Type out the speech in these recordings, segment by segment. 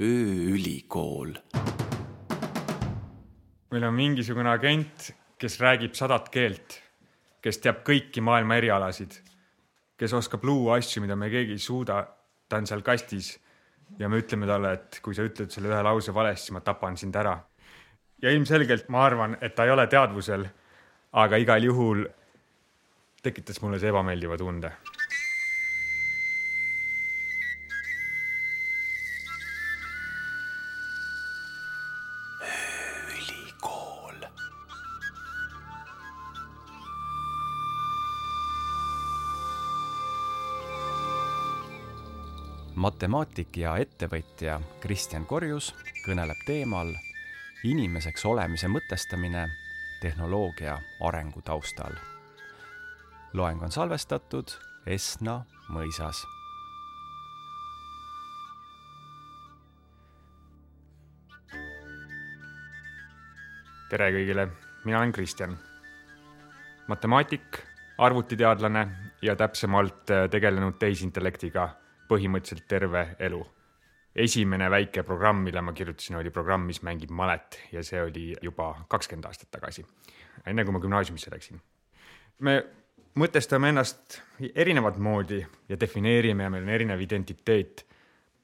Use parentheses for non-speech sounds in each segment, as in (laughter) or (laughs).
ööülikool. meil on mingisugune agent, kes räägib sadat keelt, kes teab kõiki maailma erialasid, kes oskab luua asju, mida me keegi ei suuda. ta on seal kastis ja me ütleme talle, et kui sa ütled selle ühe lause valesti, ma tapan sind ära. ja ilmselgelt ma arvan, et ta ei ole teadvusel, aga igal juhul tekitas mulle see ebameeldiva tunde matemaatik ja ettevõtja Kristjan Korjus kõneleb teemal inimeseks olemise mõtestamine tehnoloogia arengu taustal. loeng on salvestatud Esna mõisas tere kõigile, mina olen Kristjan. matemaatik, arvutiteadlane ja täpsemalt tegelenud tehisintellektiga põhimõtteliselt terve elu. esimene väike programm, mille ma kirjutasin, oli programm, mis mängib malet ja see oli juba kakskümmend aastat tagasi, enne kui ma gümnaasiumisse läksin. me mõtestame ennast erinevat moodi ja defineerime ja meil on erinev identiteet.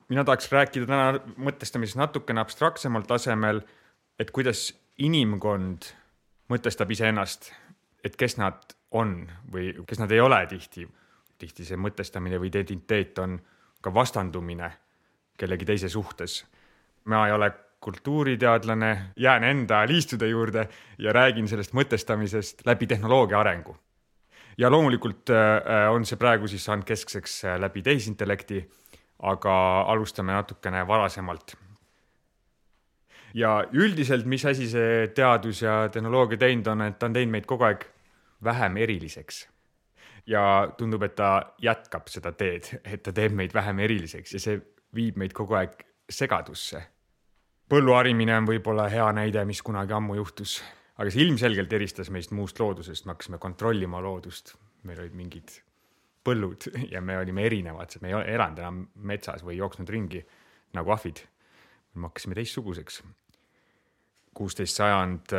mina tahaks rääkida täna mõtestamisest natukene abstraktsemal tasemel, et kuidas inimkond mõtestab iseennast, et kes nad on või kes nad ei ole tihti. tihti see mõtestamine või identiteet on ka vastandumine kellegi teise suhtes. ma ei ole kultuuriteadlane, jään enda liistude juurde ja räägin sellest mõtestamisest läbi tehnoloogia arengu. ja loomulikult äh, on see praegu siis saanud keskseks äh, läbi tehisintellekti, aga alustame natukene varasemalt ja üldiselt, mis asi see teadus ja tehnoloogia teinud on, et ta on teinud meid kogu aeg vähem eriliseks. Ja tundub, et ta jätkab seda teed, et ta teeb meid vähem eriliseks ja see viib meid kogu aeg segadusse. põlluharimine on võib-olla hea näide, mis kunagi ammu juhtus, aga see ilmselgelt eristas meist muust loodusest, me hakkasime kontrollima loodust, meil olid mingid põllud ja me olime erinevad, me ei elanud enam metsas või jooksnud ringi nagu ahvid. me hakkasime teistsuguseks kuusteist sajand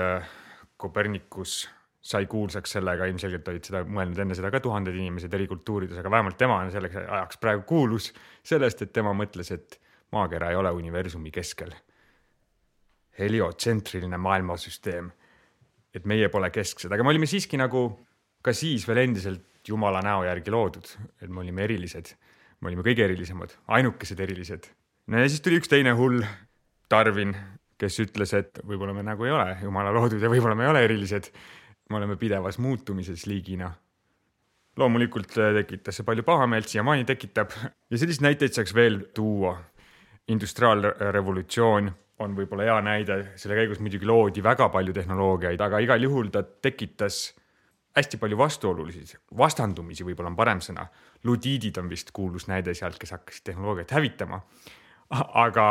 Kopernikus sai kuulsaks sellega, ilmselgelt olid seda mõelnud enne seda ka tuhanded inimesed eri kultuurides, aga vähemalt tema on selleks ajaks praegu kuulus sellest, et tema mõtles, et maakera ei ole universumi keskel. heliotsentriline maailmasüsteem. et meie pole kesksed, aga me olime siiski nagu ka siis veel endiselt Jumala näo järgi loodud, et me olime erilised. me olime kõige erilisemad, ainukesed erilised. no ja siis tuli üks teine hull, Darwin, kes ütles, et võib-olla me nagu ei ole jumala loodud ja võib-olla me ei ole erilised. Me oleme pidevas muutumises liigina. loomulikult tekitas see palju pahameelt, siiamaani tekitab ja selliseid näiteid saaks veel tuua. industriaalrevolutsioon on võib-olla hea näide, selle käigus muidugi loodi väga palju tehnoloogiaid, aga igal juhul ta tekitas hästi palju vastuolulisi, vastandumisi võib-olla on parem sõna. ludiidid on vist kuulus näide sealt, kes hakkasid tehnoloogiat hävitama aga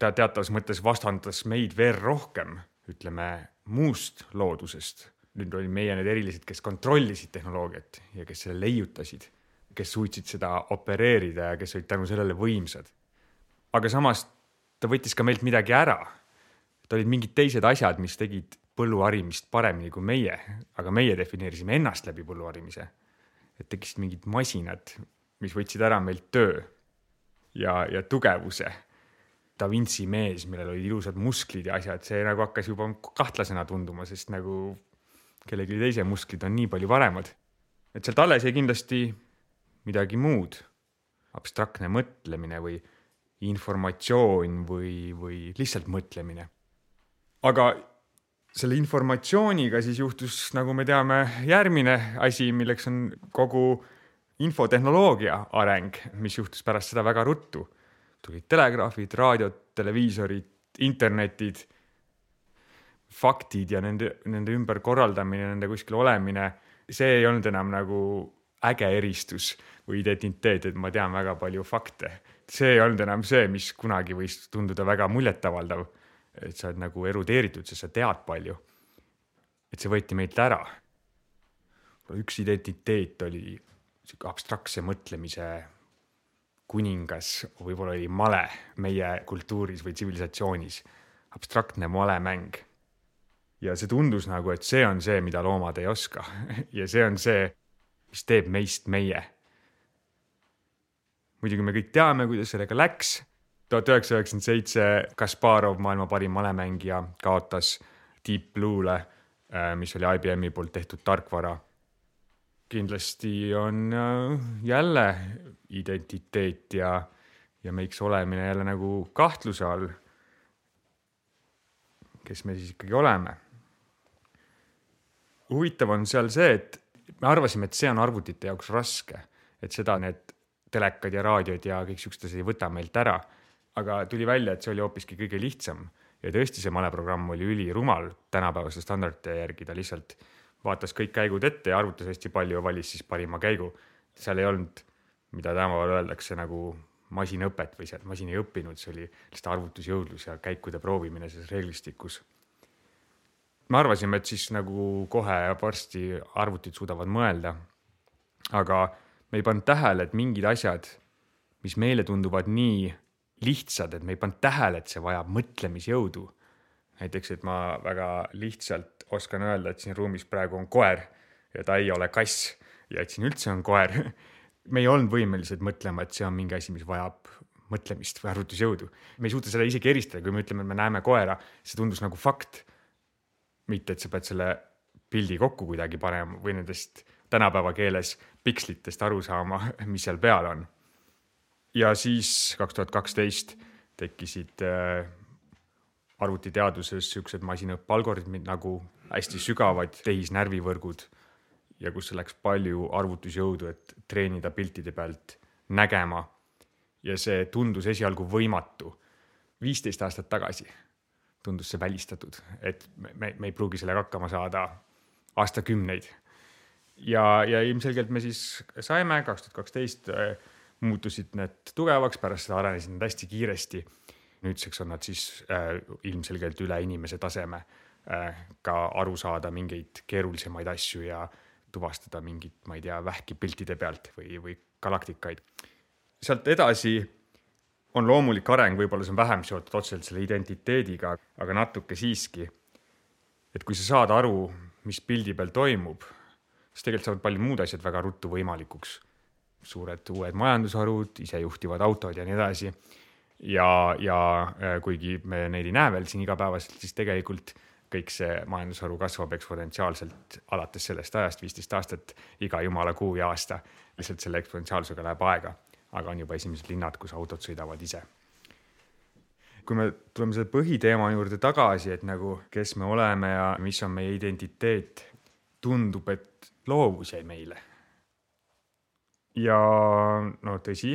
ta teatavas mõttes vastandas meid veel rohkem, ütleme, muust loodusest. Nüüd olid meie need erilised, kes kontrollisid tehnoloogiat ja kes selle leiutasid, kes suutsid seda opereerida ja kes olid tänu sellele võimsad. aga samas ta võttis ka meilt midagi ära. ta olid mingid teised asjad, mis tegid põlluharimist paremini kui meie, aga meie defineerisime ennast läbi põlluharimise. et tekkisid mingid masinad, mis võtsid ära meilt töö ja, ja tugevuse. Da Vinci mees, millel olid ilusad musklid ja asjad, see nagu hakkas juba kahtlasena tunduma, sest nagu kellegi teise musklid on nii palju paremad. et sealt alles jäi kindlasti midagi muud, abstraktne mõtlemine või informatsioon või, või lihtsalt mõtlemine. aga selle informatsiooniga siis juhtus, nagu me teame, järgmine asi, milleks on kogu infotehnoloogia areng, mis juhtus pärast seda väga ruttu. tulid telegraafid, raadiod, televiisorid, internetid, faktid ja nende, nende ümberkorraldamine, nende kuskil olemine, see ei olnud enam nagu äge eristus või identiteet, et ma tean väga palju fakte. see ei olnud enam see, mis kunagi võis tunduda väga muljetavaldav. et sa oled nagu erudeeritud, sest sa tead palju. et see võeti meilt ära. üks identiteet oli sihuke abstraktse mõtlemise kuningas võib-olla oli male meie kultuuris või tsivilisatsioonis, abstraktne malemäng. Ja see tundus nagu, et see on see, mida loomad ei oska (laughs) ja see on see, mis teeb meist meie. muidugi me kõik teame, kuidas sellega läks. tuhat üheksasada üheksakümmend seitse Kasparov, maailma parim malemängija, kaotas Deep Blue'le, äh, mis oli IBM-i poolt tehtud tarkvara kindlasti on äh, jälle identiteet ja, ja meiks olemine jälle nagu kahtluse all. kes me siis ikkagi oleme? Huvitav on seal see, et me arvasime, et see on arvutite jaoks raske, et seda need telekad ja raadiod ja kõik siuksed asjad ei võta meilt ära. aga tuli välja, et see oli hoopiski kõige lihtsam ja tõesti, see maleprogramm oli ülirumal tänapäevaste standardite järgi, ta lihtsalt vaatas kõik käigud ette ja arvutas hästi palju ja valis siis parima käigu. seal ei olnud, mida tänapäeval öeldakse nagu masinõpet või sealt masin ei õppinud, see oli lihtsalt arvutusjõudlus ja käikude proovimine selles reeglistikus. Me arvasime, et siis nagu kohe varsti arvutid suudavad mõelda. aga me ei pannud tähele, et mingid asjad, mis meile tunduvad nii lihtsad, et me ei pannud tähele, et see vajab mõtlemisjõudu. näiteks, et ma väga lihtsalt oskan öelda, et siin ruumis praegu on koer ja ta ei ole kass ja et siin üldse on koer. (laughs) me ei olnud võimelised mõtlema, et see on mingi asi, mis vajab mõtlemist või arvutusjõudu. me ei suuda seda isegi eristada, kui me ütleme, et me näeme koera, see tundus nagu fakt. Mitte, et sa pead selle pildi kokku kuidagi panema või nendest tänapäeva keeles pikslitest aru saama, (laughs) mis seal peal on. ja siis kaks tuhat kaksteist tekkisid äh, arvutiteaduses siuksed masinõppe algoritmid nagu hästi sügavad tehisnärvivõrgud ja kus läks palju arvutusjõudu, et treenida piltide pealt nägema. ja see tundus esialgu võimatu. viisteist aastat tagasi tundus see välistatud, et me, me, ei pruugi sellega hakkama saada aastakümneid. ja, ja ilmselgelt me siis saime, kaks tuhat kaksteist äh, muutusid need tugevaks, pärast seda arenesid nad hästi kiiresti. nüüdseks on nad siis äh, ilmselgelt üle inimese taseme Äh, ka aru saada mingeid keerulisemaid asju ja tuvastada mingit, ma ei tea, vähki piltide pealt või, või galaktikaid. sealt edasi on loomulik areng, võib-olla see on vähem seotud otseselt selle identiteediga, aga natuke siiski. et kui sa saad aru, mis pildi peal toimub, siis tegelikult saavad paljud muud asjad väga ruttu võimalikuks. suured uued majandusharud, isejuhtivad autod ja nii edasi. ja, ja äh, kuigi me neid ei näe veel siin igapäevaselt, siis tegelikult kõik see majandusharu kasvab eksponentsiaalselt alates sellest ajast, viisteist aastat, iga jumala kuu ja aasta. lihtsalt selle eksponentsiaalsusega läheb aega, aga on juba esimesed linnad, kus autod sõidavad ise. kui me tuleme selle põhiteema juurde tagasi, et nagu, kes me oleme ja mis on meie identiteet, tundub, et loovus jäi meile. ja no tõsi,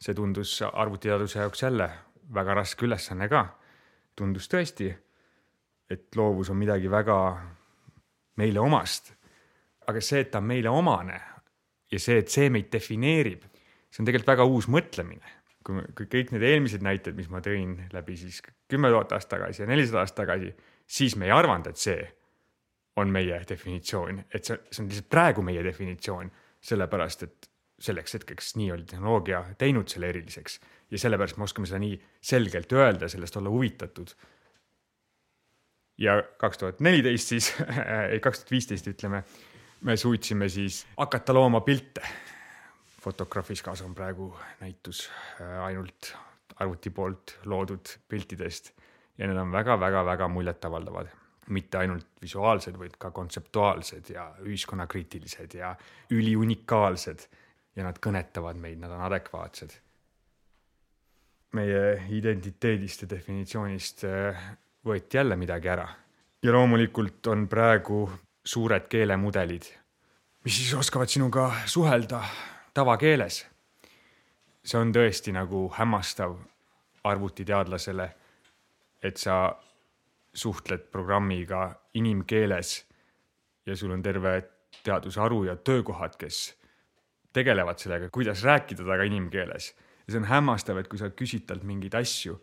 see tundus arvutiteaduse jaoks jälle väga raske ülesanne ka. tundus tõesti et loovus on midagi väga meile omast. aga see, et ta on meile omane ja see, et see meid defineerib, see on tegelikult väga uus mõtlemine. kui, kui kõik need eelmised näited, mis ma tõin läbi siis kümme tuhat aastat tagasi ja nelisada aastat tagasi, siis me ei arvanud, et see on meie definitsioon, et see, see on lihtsalt praegu meie definitsioon, sellepärast et selleks hetkeks nii oli tehnoloogia teinud selle eriliseks ja sellepärast me oskame seda nii selgelt öelda, sellest olla huvitatud ja kaks tuhat neliteist siis, (laughs) ei kaks tuhat viisteist ütleme, me suutsime siis hakata looma pilte. Fotografiskas on praegu näitus äh, ainult arvuti poolt loodud piltidest ja need on väga-väga-väga muljetavaldavad. mitte ainult visuaalsed, vaid ka kontseptuaalsed ja ühiskonnakriitilised ja üliunikaalsed ja nad kõnetavad meid, nad on adekvaatsed. meie identiteedist ja definitsioonist äh, võeti jälle midagi ära. ja loomulikult on praegu suured keelemudelid, mis siis oskavad sinuga suhelda tavakeeles. see on tõesti nagu hämmastav arvutiteadlasele, et sa suhtled programmiga inimkeeles ja sul on terve teadusharu ja töökohad, kes tegelevad sellega, kuidas rääkida temaga inimkeeles. ja see on hämmastav, et kui sa küsid talt mingeid asju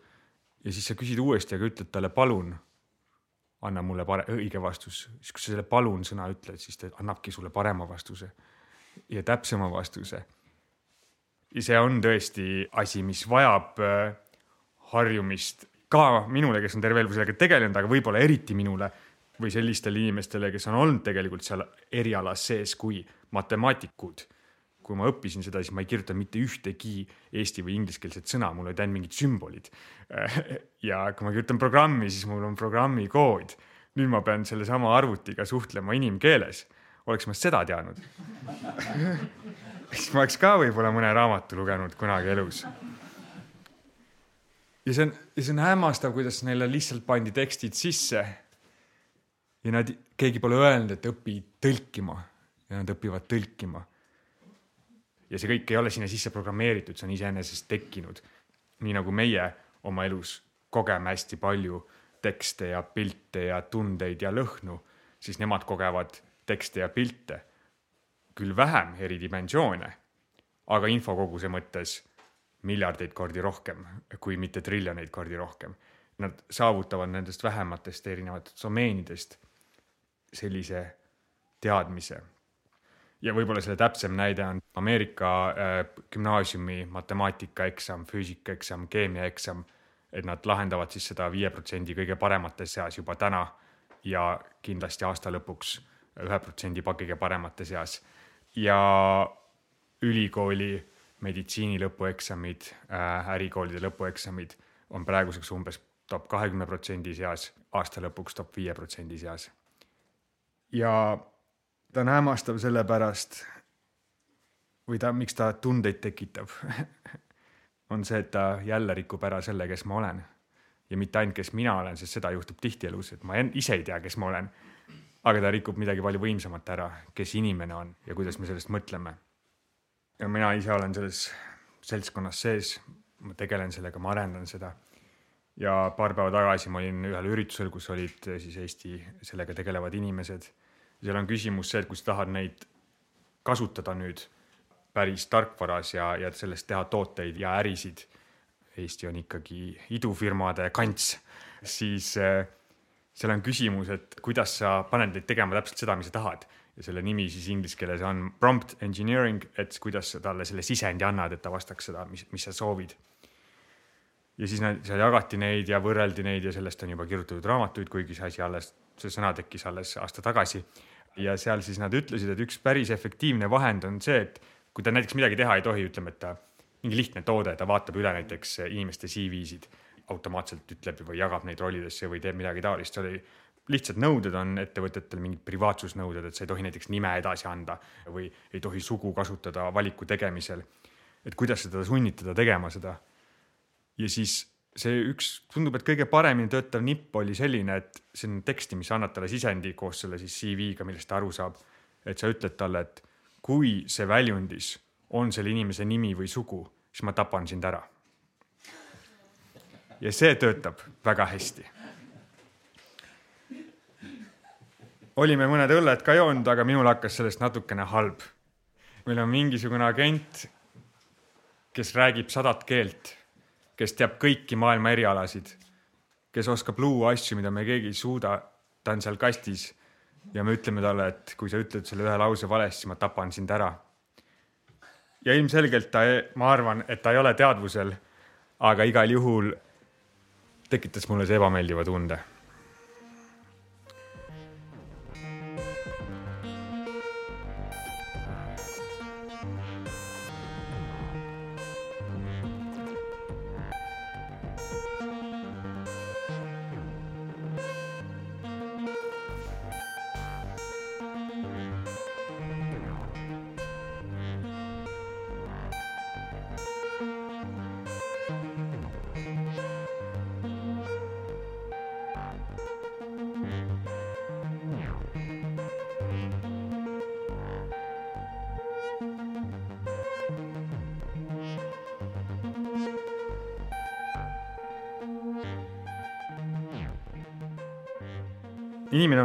ja siis sa küsid uuesti, aga ütled talle palun, anna mulle pare-, õige vastus, siis kui sa selle palun sõna ütled, siis ta annabki sulle parema vastuse ja täpsema vastuse. see on tõesti asi, mis vajab äh, harjumist ka minule, kes on terve elu sellega tegelenud, aga võib-olla eriti minule või sellistele inimestele, kes on olnud tegelikult seal erialas sees kui matemaatikud. kui ma õppisin seda, siis ma ei kirjutanud mitte ühtegi eesti või ingliskeelset sõna, mul olid ainult mingid sümbolid. (laughs) ja kui ma kirjutan programmi, siis mul on programmikood. nüüd ma pean sellesama arvutiga suhtlema inimkeeles. Oleks ma seda teadnud (laughs) siis ma oleks ka võib-olla mõne raamatu lugenud kunagi elus. ja see on, ja see on hämmastav, kuidas neile lihtsalt pandi tekstid sisse. ja nad, keegi pole öelnud, et õpi tõlkima ja nad õpivad tõlkima. ja see kõik ei ole sinna sisse programmeeritud, see on iseenesest tekkinud. nii nagu meie oma elus kogeme hästi palju tekste ja pilte ja tundeid ja lõhnu, siis nemad kogevad tekste ja pilte küll vähem eri dimensioone, aga infokoguse mõttes miljardeid kordi rohkem, kui mitte triljoneid kordi rohkem. Nad saavutavad nendest vähematest erinevatest domeenidest sellise teadmise. ja võib-olla selle täpsem näide on Ameerika äh, gümnaasiumi matemaatikaeksam, füüsikaeksam, keemiaeksam, et nad lahendavad siis seda viie protsendi kõige paremate seas juba täna ja kindlasti aasta lõpuks ühe protsendi kõige paremate seas ja ülikooli meditsiini lõpueksamid äh,, ärikoolide lõpueksamid on praeguseks umbes top kahekümne protsendi seas, aasta lõpuks top viie protsendi seas. ja ta on hämmastav sellepärast või ta, miks ta tundeid tekitab (laughs) on see, et ta jälle rikub ära selle, kes ma olen. ja mitte ainult, kes mina olen, sest seda juhtub tihti elus, et ma ise ei tea, kes ma olen aga ta rikub midagi palju võimsamat ära, kes inimene on ja kuidas me sellest mõtleme. ja mina ise olen selles seltskonnas sees, ma tegelen sellega, ma arendan seda. ja paar päeva tagasi ma olin ühel üritusel, kus olid siis Eesti sellega tegelevad inimesed. seal on küsimus see, et kui sa tahad neid kasutada nüüd päris tarkvaras ja, ja sellest teha tooteid ja ärisid. Eesti on ikkagi idufirmade kants, siis äh, seal on küsimus, et kuidas sa paned neid tegema täpselt seda, mis sa tahad ja selle nimi siis inglise keeles on prompt engineering, et kuidas sa talle selle sisendi annad, et ta vastaks seda, mis, mis sa soovid. ja siis nad, seal jagati neid ja võrreldi neid ja sellest on juba kirjutatud raamatuid, kuigi see asi alles, see sõna tekkis alles aasta tagasi. ja seal siis nad ütlesid, et üks päris efektiivne vahend on see, et kui ta näiteks midagi teha ei tohi, ütleme, et ta mingi lihtne toode, ta vaatab üle näiteks inimeste CV-sid automaatselt ütleb või jagab neid rollidesse või teeb midagi taolist, see oli lihtsad nõuded on ettevõtetel, mingid privaatsusnõuded, et sa ei tohi näiteks nime edasi anda või ei tohi sugu kasutada valiku tegemisel. et kuidas seda sunnitada tegema seda. ja siis see üks, tundub, et kõige paremini töötav nipp oli selline, et on teksti, mis annab talle sisendi koos selle siis CV-ga, millest ta aru saab. et sa ütled talle, et kui see väljundis on selle inimese nimi või sugu, siis ma tapan sind ära ja see töötab väga hästi. olime mõned õlled ka joonud, aga minul hakkas sellest natukene halb. meil on mingisugune agent, kes räägib sadat keelt, kes teab kõiki maailma erialasid, kes oskab luua asju, mida me keegi ei suuda. ta on seal kastis ja me ütleme talle, et kui sa ütled selle ühe lause valesti, siis ma tapan sind ära. ja ilmselgelt ta, ma arvan, et ta ei ole teadvusel, aga igal juhul tekitas mulle see ebameeldiva tunde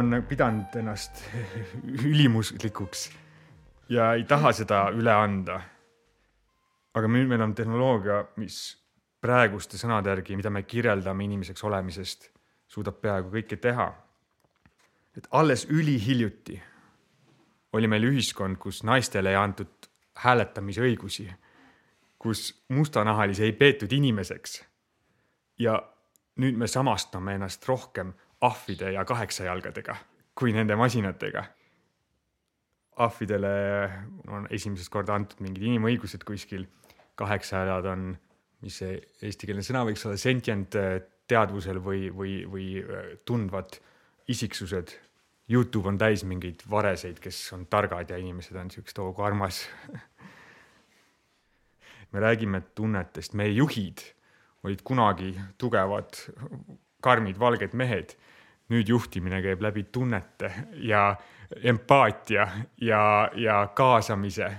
on pidanud ennast (laughs) ülimuslikuks ja ei taha seda üle anda. aga nüüd meil on tehnoloogia, mis praeguste sõnade järgi, mida me kirjeldame inimeseks olemisest, suudab peaaegu kõike teha. et alles ülihiljuti oli meil ühiskond, kus naistele ei antud hääletamisõigusi, kus mustanahalisi ei peetud inimeseks. ja nüüd me samastame ennast rohkem ahvide ja kaheksajalgadega kui nende masinatega. ahvidele on esimesest korda antud mingid inimõigused kuskil, kaheksajalad on, mis see eestikeelne sõna võiks olla, sentient äh, teadvusel või, või, või äh, tundvad isiksused. Youtube on täis mingeid vareseid, kes on targad ja inimesed on siuksed, oo kui armas. (laughs) Me räägime tunnetest, meie juhid. Olid kunagi tugevad, karmid, valged mehed nüüd juhtimine käib läbi tunnete ja empaatia ja, ja kaasamise.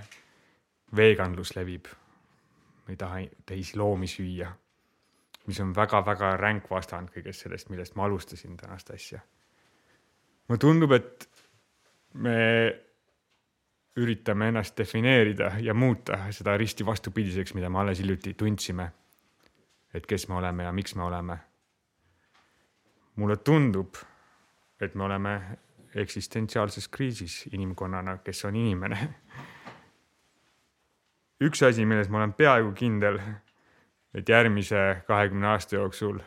veganlus levib. ei taha teisi loomi süüa, mis on väga-väga ränk vastand kõigest sellest, millest ma alustasin tänast asja. mulle tundub, et me üritame ennast defineerida ja muuta seda risti vastupidiseks, mida me alles hiljuti tundsime. et kes me oleme ja miks me oleme mulle tundub, et me oleme eksistentsiaalses kriisis inimkonnana, kes on inimene. üks asi, milles ma olen peaaegu kindel, et järgmise kahekümne aasta jooksul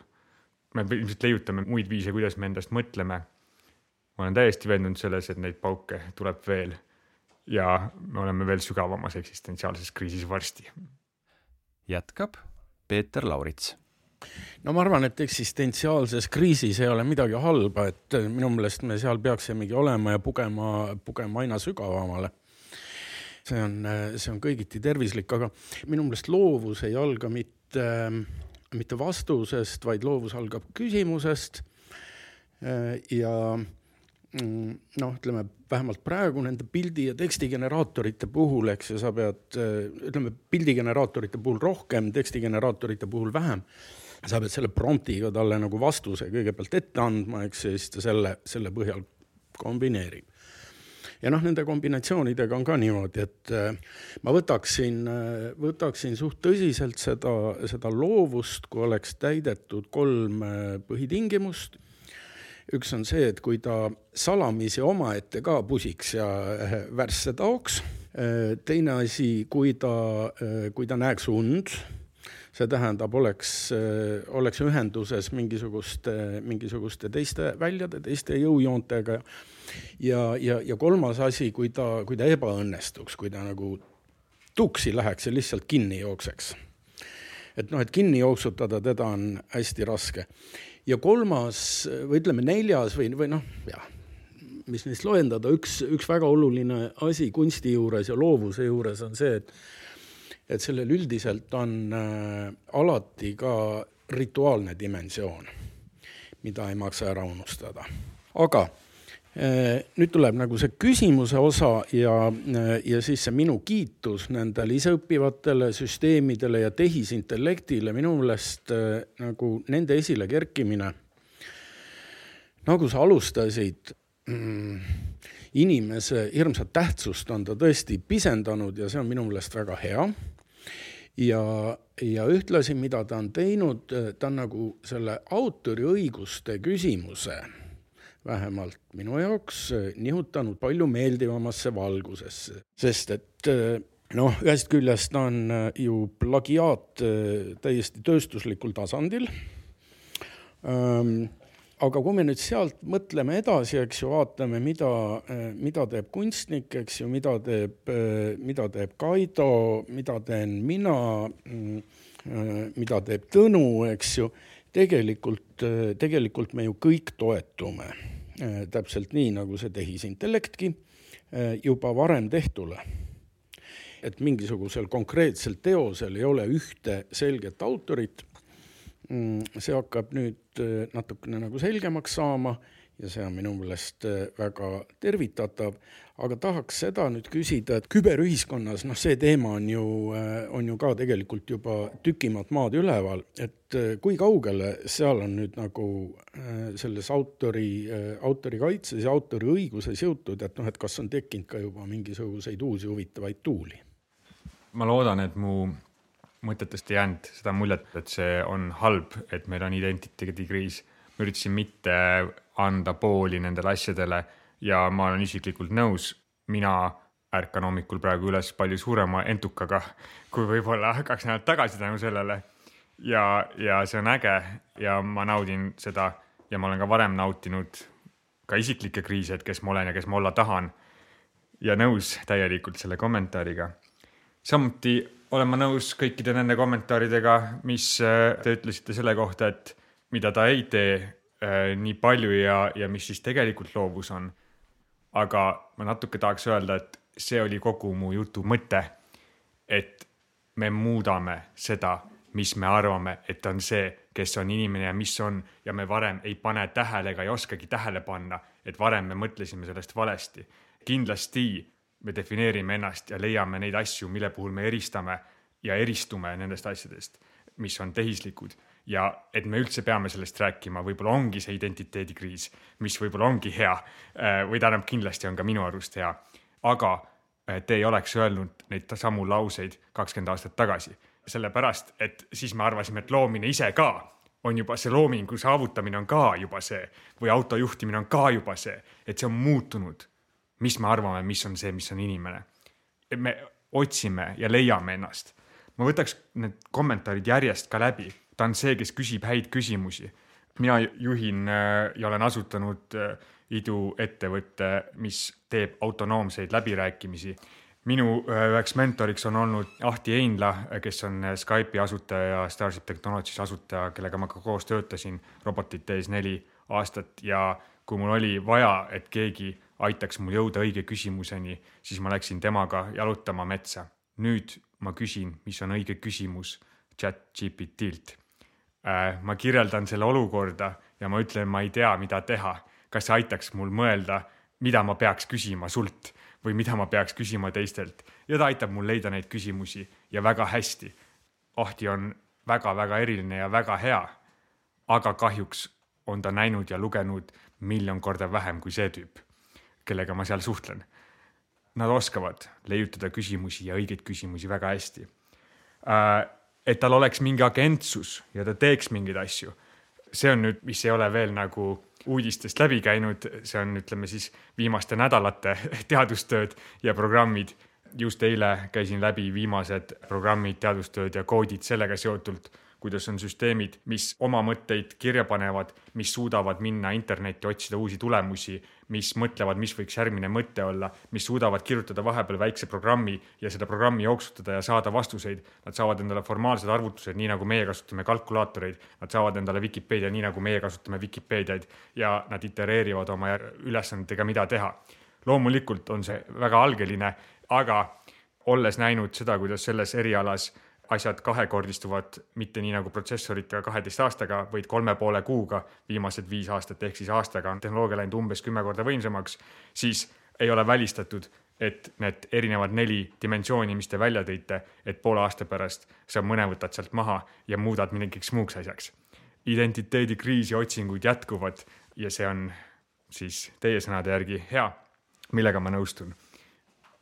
me ilmselt leiutame muid viise, kuidas me endast mõtleme. ma olen täiesti veendunud selles, et neid pauke tuleb veel ja me oleme veel sügavamas eksistentsiaalses kriisis varsti. jätkab Peeter Laurits no ma arvan, et eksistentsiaalses kriisis ei ole midagi halba, et minu meelest me seal peaksimegi olema ja pugema, pugema aina sügavamale. see on, see on kõigiti tervislik, aga minu meelest loovus ei alga mitte, mitte vastusest, vaid loovus algab küsimusest. ja noh, ütleme vähemalt praegu nende pildi ja tekstigeneraatorite puhul, eks ju, sa pead, ütleme pildigeneraatorite puhul rohkem, tekstigeneraatorite puhul vähem sa pead selle promptiga talle nagu vastuse kõigepealt ette andma, eks, ja siis ta selle, selle põhjal kombineerib. ja noh, nende kombinatsioonidega on ka niimoodi, et äh, ma võtaksin, äh, võtaksin suht tõsiselt seda, seda loovust, kui oleks täidetud kolm äh, põhitingimust üks on see, et kui ta salamisi omaette ka pusiks ja värsse taoks. teine asi, kui ta, kui ta näeks und see tähendab, oleks, oleks ühenduses mingisuguste, mingisuguste teiste väljade, teiste jõujoontega. ja, ja, ja kolmas asi, kui ta, kui ta ebaõnnestuks, kui ta nagu tuksi läheks ja lihtsalt kinni jookseks. et noh, et kinni jooksutada teda on hästi raske. ja kolmas või ütleme neljas või, või noh, jah mis neist loendada, üks, üks väga oluline asi kunsti juures ja loovuse juures on see, et et sellel üldiselt on äh, alati ka rituaalne dimensioon, mida ei maksa ära unustada. aga äh, nüüd tuleb nagu see küsimuse osa ja, äh, ja siis see minu kiitus nendele iseõppivatele süsteemidele ja tehisintellektile, minu meelest nagu nende esile kerkimine, nagu sa alustasid mm,, inimese hirmsat tähtsust on ta tõesti pisendanud ja see on minu meelest väga hea ja, ja ühtlasi, mida ta on teinud, ta on nagu selle autoriõiguste küsimuse vähemalt minu jaoks nihutanud palju meeldivamasse valgusesse, sest et noh, ühest küljest on ju plagiaat täiesti tööstuslikul tasandil aga kui me nüüd sealt mõtleme edasi, eks ju, vaatame, mida, mida teeb kunstnik, eks ju, mida teeb, mida teeb Kaido, mida teen mina, mida teeb Tõnu, eks ju, tegelikult, tegelikult me ju kõik toetume täpselt nii, nagu see tehisintellektki juba varem tehtule. Et mingisugusel konkreetsel teosel ei ole ühte selget autorit. See hakkab nüüd natukene nagu selgemaks saama ja see on minu meelest äh, väga tervitatav, aga tahaks seda nüüd küsida, et küberühiskonnas, noh, see teema on ju, äh, on ju ka tegelikult juba tükimat maad üleval, et kui kaugele seal on nüüd nagu selles autori, autorikaitses ja autoriõiguses jõutud, et noh, et kas on tekkinud ka juba mingisuguseid uusi huvitavaid tuuli? ma loodan, et mu mõtetest ei jäänud seda muljet, et see on halb, et meil on identiteedikriis. ma üritasin mitte anda pooli nendele asjadele ja ma olen isiklikult nõus, mina ärkan hommikul praegu üles palju suurema entukaga kui võib-olla kaks nädalat tagasi tänu sellele. ja, ja see on äge ja ma naudin seda ja ma olen ka varem nautinud ka isiklikke kriise, et kes ma olen ja kes ma olla tahan. ja nõus täielikult selle kommentaariga. samuti olen ma nõus kõikide nende kommentaaridega, mis äh, te ütlesite selle kohta, et mida ta ei tee äh, nii palju ja, ja mis siis tegelikult loovus on. aga ma natuke tahaks öelda, et see oli kogu mu jutu mõte. et me muudame seda, mis me arvame, et on see, kes on inimene ja mis on ja me varem ei pane tähele ega ei oskagi tähele panna, et varem me mõtlesime sellest valesti. kindlasti me defineerime ennast ja leiame neid asju, mille puhul me eristame ja eristume nendest asjadest, mis on tehislikud. Ja et me üldse peame sellest rääkima, võib-olla ongi see identiteedikriis, mis võib-olla ongi hea või tähendab, kindlasti on ka minu arust hea, aga te ei oleks öelnud neid samu lauseid kakskümmend aastat tagasi, sellepärast et siis me arvasime, et loomine ise ka on juba see loomingu saavutamine on ka juba see või auto juhtimine on ka juba see, et see on muutunud. Mis me arvame, mis on see, mis on inimene. me otsime ja leiame ennast. ma võtaks need kommentaarid järjest ka läbi, ta on see, kes küsib häid küsimusi. mina juhin äh, ja olen asutanud äh, iduettevõte, mis teeb autonoomseid läbirääkimisi. minu äh, üheks mentoriks on olnud Ahti Einla, kes on Skype'i asutaja ja Starship Technologies asutaja, kellega ma ka koos töötasin robotite ees neli aastat ja kui mul oli vaja, et keegi aitaks mul jõuda õige küsimuseni, siis ma läksin temaga jalutama metsa. nüüd ma küsin, mis on õige küsimus chat GPT-lt. Äh, ma kirjeldan selle olukorda ja ma ütlen, ma ei tea, mida teha kas see aitaks mul mõelda, mida ma peaks küsima sult või mida ma peaks küsima teistelt ja ta aitab mul leida neid küsimusi ja väga hästi. Ahti on väga-väga eriline ja väga hea. aga kahjuks on ta näinud ja lugenud miljon korda vähem kui see tüüp, kellega ma seal suhtlen. Nad oskavad leiutada küsimusi ja õigeid küsimusi väga hästi. Äh, et tal oleks mingi agentsus ja ta teeks mingeid asju, see on nüüd, mis ei ole veel nagu uudistest läbi käinud, see on, ütleme siis viimaste nädalate (laughs) teadustööd ja programmid. just eile käisin läbi viimased programmid, teadustööd ja koodid sellega seotult kuidas on süsteemid, mis oma mõtteid kirja panevad, mis suudavad minna internetti, otsida uusi tulemusi, mis mõtlevad, mis võiks järgmine mõte olla, mis suudavad kirjutada vahepeal väikse programmi ja seda programmi jooksutada ja saada vastuseid. Nad saavad endale formaalsed arvutused, nii nagu meie kasutame kalkulaatoreid, nad saavad endale Vikipeedia, nii nagu meie kasutame Vikipeediaid ja nad itereerivad oma ülesannetega, mida teha. loomulikult on see väga algeline, aga olles näinud seda, kuidas selles erialas asjad kahekordistuvad mitte nii nagu protsessoritega kaheteist aastaga, vaid kolme poole kuuga viimased viis aastat, ehk siis aastaga on tehnoloogia läinud umbes kümme korda võimsamaks, siis ei ole välistatud, et need erinevad neli dimensiooni, mis te välja tõite, et poole aasta pärast sa mõne võtad sealt maha ja muudad mingiks muuks asjaks. identiteedikriisi otsingud jätkuvad ja see on siis teie sõnade järgi hea, millega ma nõustun.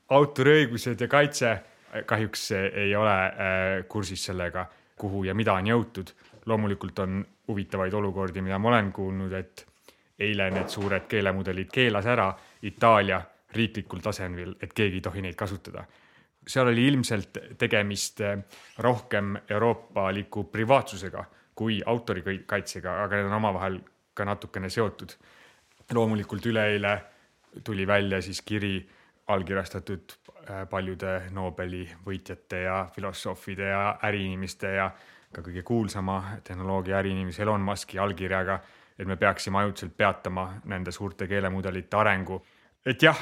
autoriõigused ja kaitse kahjuks ei ole äh, kursis sellega, kuhu ja mida on jõutud. loomulikult on huvitavaid olukordi, mida ma olen kuulnud, et eile need suured keelemudelid keelas ära Itaalia riiklikul tasemel, et keegi ei tohi neid kasutada. seal oli ilmselt tegemist äh, rohkem euroopaliku privaatsusega kui autorikaitsega, aga need on omavahel ka natukene seotud. loomulikult üleeile tuli välja siis kiri allkirjastatud äh, paljude Nobeli võitjate ja filosoofide ja äriinimeste ja ka kõige kuulsama tehnoloogia äriinimese Elon Musk'i allkirjaga, et me peaksime ajutiselt peatama nende suurte keelemudelite arengu. et jah,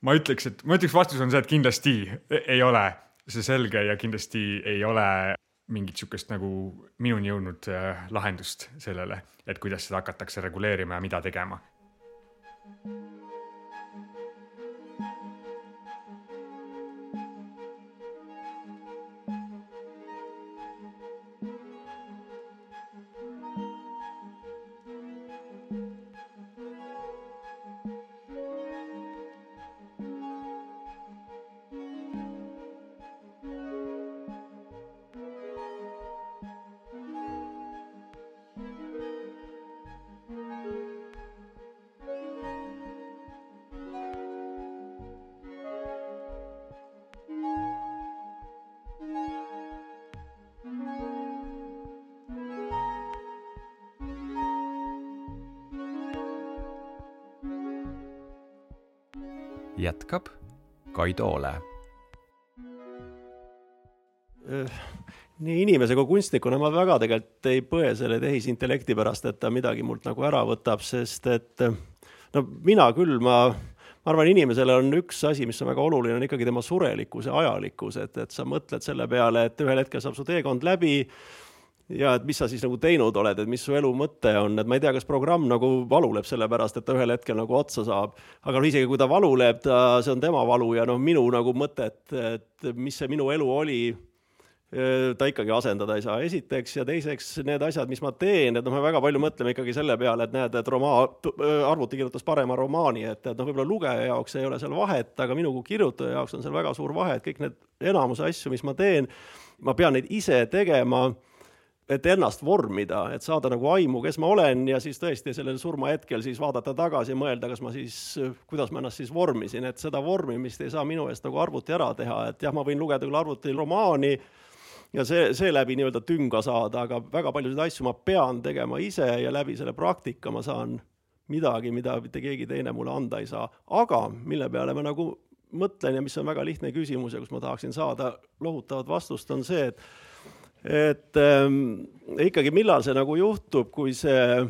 ma ütleks, et ma ütleks, vastus on see, et kindlasti ei ole see selge ja kindlasti ei ole mingit sihukest nagu minuni jõudnud äh, lahendust sellele, et kuidas seda hakatakse reguleerima ja mida tegema. Jätkab Kaido Ole. nii inimese kui kunstnikuna ma väga tegelikult ei põe selle tehisintellekti pärast, et ta midagi mult nagu ära võtab, sest et no mina küll, ma, ma arvan, inimesele on üks asi, mis on väga oluline, on ikkagi tema surelikkus ja ajalikkus, et, et sa mõtled selle peale, et ühel hetkel saab su teekond läbi ja et mis sa siis nagu teinud oled, et mis su elu mõte on, et ma ei tea, kas programm nagu valuleb sellepärast, et ta ühel hetkel nagu otsa saab. aga no isegi kui ta valuleb, ta, see on tema valu ja noh, minu nagu mõte, et, et mis see minu elu oli ta ikkagi asendada ei saa, esiteks, ja teiseks need asjad, mis ma teen, et noh, me väga palju mõtleme ikkagi selle peale, et näed, et romaan, arvuti kirjutas parema romaani, et, et noh, võib-olla lugeja jaoks ei ole seal vahet, aga minu kui kirjutaja jaoks on seal väga suur vahe, et kõik need enamuse asju, mis ma teen, ma pean neid ise tegema et ennast vormida, et saada nagu aimu, kes ma olen ja siis tõesti sellel surmahetkel siis vaadata tagasi ja mõelda, kas ma siis, kuidas ma ennast siis vormisin, et seda vormimist ei saa minu eest nagu arvuti ära teha, et jah, ma võin lugeda küll arvutil romaani ja see, seeläbi nii-öelda tünga saada, aga väga paljusid asju ma pean tegema ise ja läbi selle praktika ma saan midagi, mida mitte keegi teine mulle anda ei saa. aga mille peale ma nagu mõtlen ja mis on väga lihtne küsimus ja kus ma tahaksin saada lohutavat vastust, on see, et et ähm, ikkagi, millal see nagu juhtub, kui see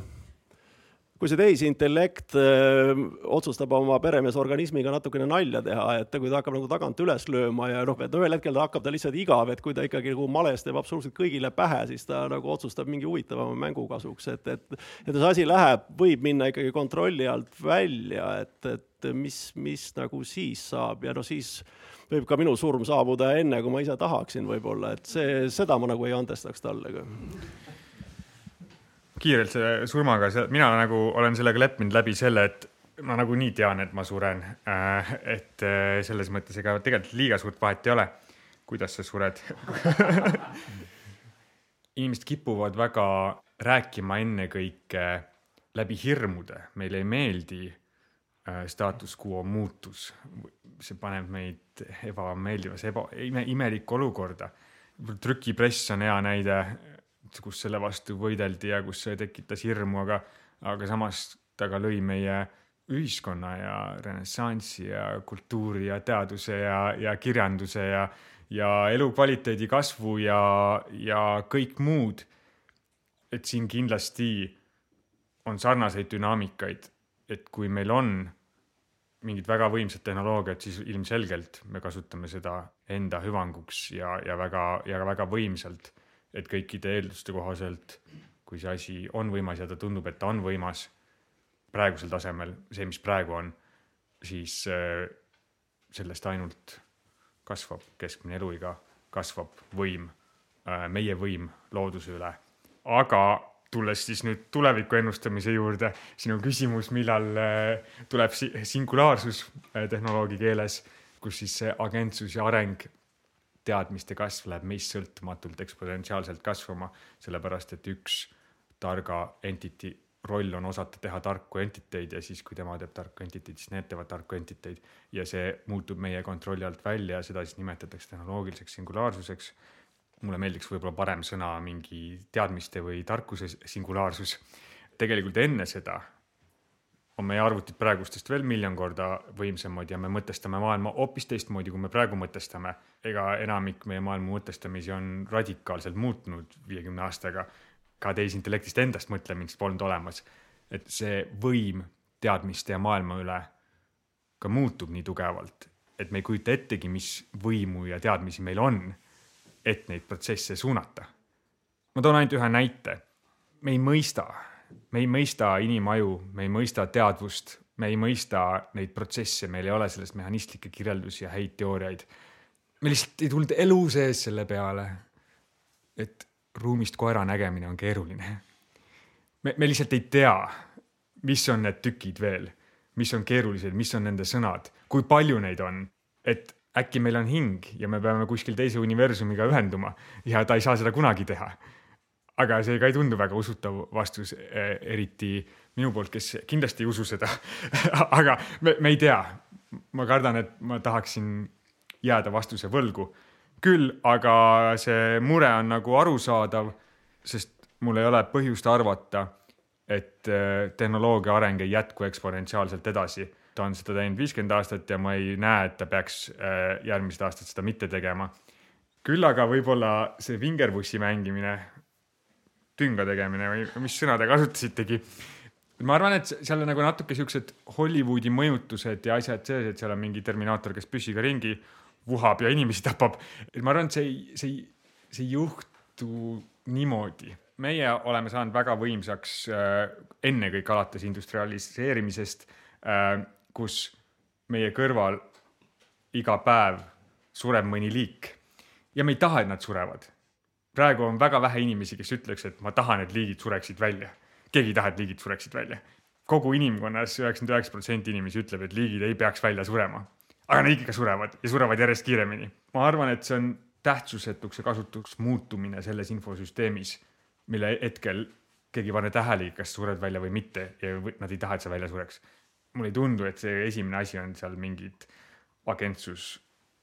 kui see tehisintellekt öö, otsustab oma peremeesorganismiga natukene nalja teha, et kui ta hakkab nagu tagant üles lööma ja noh, et ühel hetkel ta hakkab ta lihtsalt igav, et kui ta ikkagi nagu males teeb absoluutselt kõigile pähe, siis ta nagu otsustab mingi huvitavama mängu kasuks, et, et et see asi läheb, võib minna ikkagi kontrolli alt välja, et, et mis, mis nagu siis saab ja no siis võib ka minu surm saabuda enne, kui ma ise tahaksin võib-olla, et see, seda ma nagu ei andestaks talle ka. Kiirelt selle surmaga, mina nagu olen sellega leppinud läbi selle, et ma nagunii tean, et ma suren. Äh, et äh, selles mõttes ega tegelikult liiga suurt vahet ei ole, kuidas sa sured. (laughs) Inimesed kipuvad väga rääkima ennekõike läbi hirmude, meile ei meeldi äh, status quo muutus. see paneb meid ebameeldivasse, eba, ime, imelikku olukorda. trükipress on hea näide kus selle vastu võideldi ja kus see tekitas hirmu, aga, aga samas ta ka lõi meie ühiskonna ja renessansi ja kultuuri ja teaduse ja, ja kirjanduse ja, ja elukvaliteedi kasvu ja, ja kõik muud. et siin kindlasti on sarnaseid dünaamikaid, et kui meil on mingid väga võimsad tehnoloogiad, siis ilmselgelt me kasutame seda enda hüvanguks ja, ja väga, ja väga võimsalt et kõikide eelduste kohaselt, kui see asi on võimas ja ta tundub, et ta on võimas praegusel tasemel, see, mis praegu on, siis äh, sellest ainult kasvab keskmine eluiga, kasvab võim, äh, meie võim looduse üle. aga tulles siis nüüd tuleviku ennustamise juurde, sinu küsimus, millal äh, tuleb singulaarsus tehnoloogi keeles, kus siis see agentsus ja areng teadmiste kasv läheb meist sõltumatult eksponentsiaalselt kasvama, sellepärast et üks targa entity roll on osata teha tarku entiteid ja siis, kui tema teeb tarku entiteid, siis need teevad tarku entiteid ja see muutub meie kontrolli alt välja ja seda siis nimetatakse tehnoloogiliseks singulaarsuseks. Mulle meeldiks võib-olla parem sõna mingi teadmiste või tarkuse singulaarsus. tegelikult enne seda on meie arvutid praegustest veel miljon korda võimsamad ja me mõtestame maailma hoopis teistmoodi, kui me praegu mõtestame. ega enamik meie maailma mõtestamisi on radikaalselt muutunud viiekümne aastaga. ka tehisintellektist endast mõtlemist polnud olemas. et see võim teadmiste ja maailma üle ka muutub nii tugevalt, et me ei kujuta ettegi, mis võimu ja teadmisi meil on, et neid protsesse suunata. ma toon ainult ühe näite. me ei mõista me ei mõista inimaju, me ei mõista teadvust, me ei mõista neid protsesse, meil ei ole sellest mehhanistlikke kirjeldusi ja häid teooriaid. me lihtsalt ei tulnud elu sees selle peale, et ruumist koera nägemine on keeruline. me, me lihtsalt ei tea, mis on need tükid veel, mis on keerulised, mis on nende sõnad, kui palju neid on, et äkki meil on hing ja me peame kuskil teise universumiga ühenduma ja ta ei saa seda kunagi teha aga see ka ei tundu väga usutav vastus, e, eriti minu poolt, kes kindlasti ei usu seda (laughs) aga me, me ei tea. ma kardan, et ma tahaksin jääda vastuse võlgu. küll aga see mure on nagu arusaadav, sest mul ei ole põhjust arvata, et e, tehnoloogia areng ei jätku eksponentsiaalselt edasi. Ta on seda teinud viiskümmend aastat ja ma ei näe, et ta peaks äh, järgmised aastad seda mitte tegema. küll aga võib-olla see vingerpussi mängimine, tünga tegemine või mis sõna te kasutasitegi. ma arvan, et seal on nagu natuke siuksed Hollywoodi mõjutused ja asjad sees, et seal on mingi Terminaator, kes püssiga ringi vuhab ja inimesi tapab. ma arvan, et see ei, see ei, see ei juhtu niimoodi meie oleme saanud väga võimsaks äh, ennekõike alates industrialiseerimisest äh,, kus meie kõrval iga päev sureb mõni liik ja me ei taha, et nad surevad. praegu on väga vähe inimesi, kes ütleks, et ma tahan, et liigid sureksid välja. keegi ei taha, et liigid sureksid välja. kogu inimkonnas üheksakümmend üheksa protsenti inimesi ütleb, et liigid ei peaks välja surema. aga nad ikka surevad ja surevad järjest kiiremini. ma arvan, et see on tähtsusetuks ja kasutuks muutumine selles infosüsteemis mille hetkel keegi ei pane tähelegi, kas sured välja või mitte ja nad ei taha, et sa välja sureks. Mulle ei tundu, et see esimene asi on seal mingid agentsus,